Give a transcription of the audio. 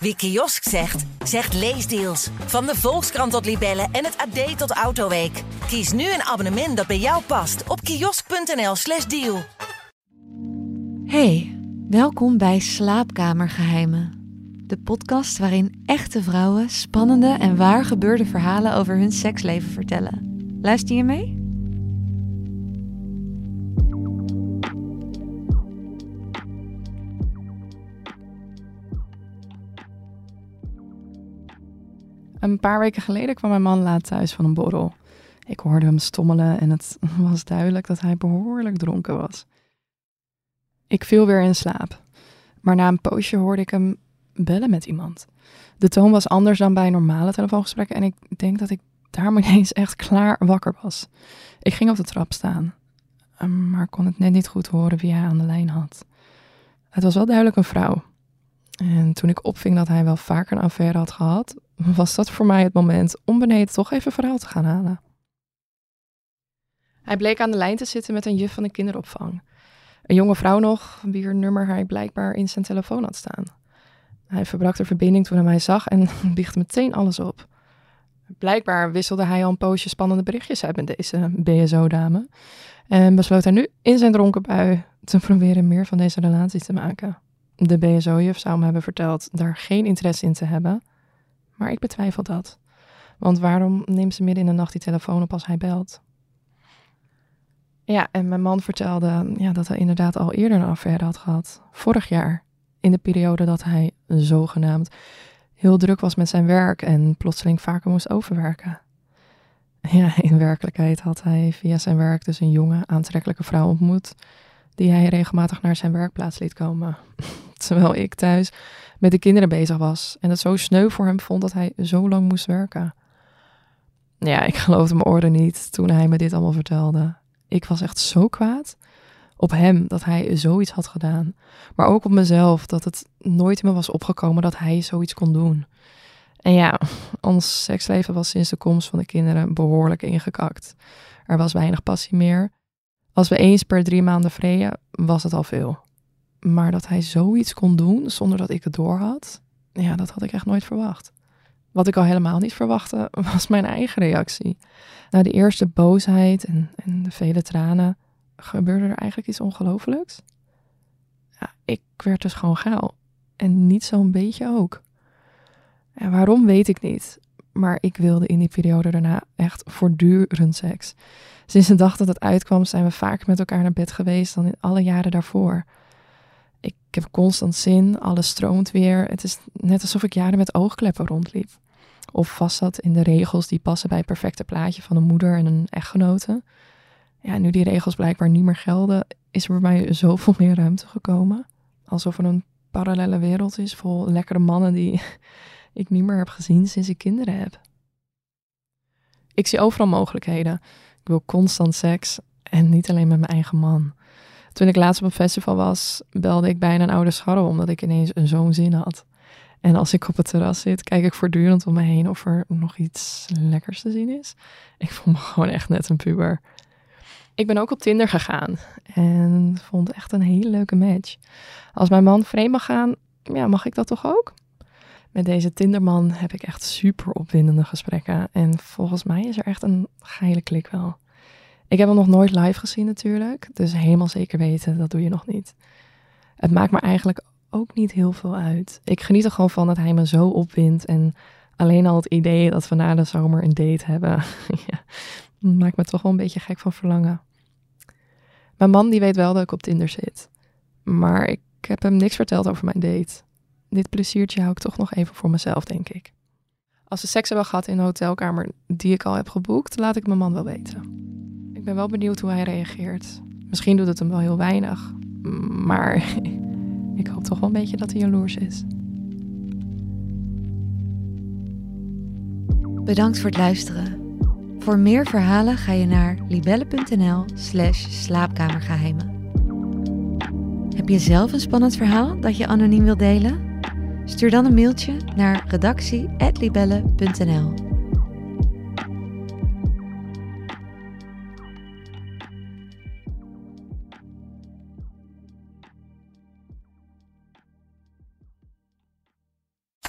Wie kiosk zegt, zegt leesdeals. Van de Volkskrant tot Libellen en het AD tot Autoweek. Kies nu een abonnement dat bij jou past op kiosk.nl/slash deal. Hey, welkom bij Slaapkamergeheimen. De podcast waarin echte vrouwen spannende en waar gebeurde verhalen over hun seksleven vertellen. Luister je mee? Een paar weken geleden kwam mijn man laat thuis van een borrel. Ik hoorde hem stommelen en het was duidelijk dat hij behoorlijk dronken was. Ik viel weer in slaap, maar na een poosje hoorde ik hem bellen met iemand. De toon was anders dan bij normale telefoongesprekken en ik denk dat ik daarom ineens echt klaar wakker was. Ik ging op de trap staan, maar kon het net niet goed horen wie hij aan de lijn had. Het was wel duidelijk een vrouw. En toen ik opving dat hij wel vaker een affaire had gehad, was dat voor mij het moment om beneden toch even verhaal te gaan halen. Hij bleek aan de lijn te zitten met een juf van de kinderopvang. Een jonge vrouw nog, wier nummer hij blijkbaar in zijn telefoon had staan. Hij verbrak de verbinding toen hij mij zag en biechte meteen alles op. Blijkbaar wisselde hij al een poosje spannende berichtjes uit met deze BSO-dame. En besloot hij nu in zijn dronken bui te proberen meer van deze relatie te maken. De BSO-juf zou hem hebben verteld daar geen interesse in te hebben. Maar ik betwijfel dat. Want waarom neemt ze midden in de nacht die telefoon op als hij belt? Ja, en mijn man vertelde ja, dat hij inderdaad al eerder een affaire had gehad. Vorig jaar, in de periode dat hij zogenaamd heel druk was met zijn werk en plotseling vaker moest overwerken. Ja, in werkelijkheid had hij via zijn werk dus een jonge, aantrekkelijke vrouw ontmoet, die hij regelmatig naar zijn werkplaats liet komen. Terwijl ik thuis met de kinderen bezig was en het zo sneu voor hem vond dat hij zo lang moest werken. Ja, ik geloofde mijn oren niet toen hij me dit allemaal vertelde. Ik was echt zo kwaad op hem dat hij zoiets had gedaan. Maar ook op mezelf dat het nooit in me was opgekomen dat hij zoiets kon doen. En ja, ons seksleven was sinds de komst van de kinderen behoorlijk ingekakt. Er was weinig passie meer. Als we eens per drie maanden vreden, was het al veel. Maar dat hij zoiets kon doen zonder dat ik het doorhad, ja, dat had ik echt nooit verwacht. Wat ik al helemaal niet verwachtte, was mijn eigen reactie. Na de eerste boosheid en, en de vele tranen gebeurde er eigenlijk iets ongelofelijks. Ja, ik werd dus gewoon geil. En niet zo'n beetje ook. En waarom weet ik niet. Maar ik wilde in die periode daarna echt voortdurend seks. Sinds de dag dat het uitkwam zijn we vaker met elkaar naar bed geweest dan in alle jaren daarvoor. Ik heb constant zin, alles stroomt weer. Het is net alsof ik jaren met oogkleppen rondliep. Of vast zat in de regels die passen bij het perfecte plaatje van een moeder en een echtgenote. Ja, nu die regels blijkbaar niet meer gelden, is er bij mij zoveel meer ruimte gekomen. Alsof er een parallele wereld is vol lekkere mannen die ik niet meer heb gezien sinds ik kinderen heb. Ik zie overal mogelijkheden. Ik wil constant seks en niet alleen met mijn eigen man. Toen ik laatst op een festival was, belde ik bijna een oude scharrel omdat ik ineens een zo'n zin had. En als ik op het terras zit, kijk ik voortdurend om me heen of er nog iets lekkers te zien is. Ik voel me gewoon echt net een puber. Ik ben ook op Tinder gegaan en vond echt een hele leuke match. Als mijn man vreemd mag gaan, ja, mag ik dat toch ook? Met deze Tinderman heb ik echt super opwindende gesprekken. En volgens mij is er echt een geile klik wel. Ik heb hem nog nooit live gezien natuurlijk, dus helemaal zeker weten, dat doe je nog niet. Het maakt me eigenlijk ook niet heel veel uit. Ik geniet er gewoon van dat hij me zo opwindt en alleen al het idee dat we na de zomer een date hebben, ja, maakt me toch wel een beetje gek van verlangen. Mijn man die weet wel dat ik op Tinder zit, maar ik heb hem niks verteld over mijn date. Dit pleziertje hou ik toch nog even voor mezelf, denk ik. Als we seks hebben gehad in een hotelkamer die ik al heb geboekt, laat ik mijn man wel weten. Ben wel benieuwd hoe hij reageert. Misschien doet het hem wel heel weinig, maar ik hoop toch wel een beetje dat hij jaloers is. Bedankt voor het luisteren. Voor meer verhalen ga je naar libelle.nl/slash slaapkamergeheimen. Heb je zelf een spannend verhaal dat je anoniem wilt delen? Stuur dan een mailtje naar redactie.libelle.nl.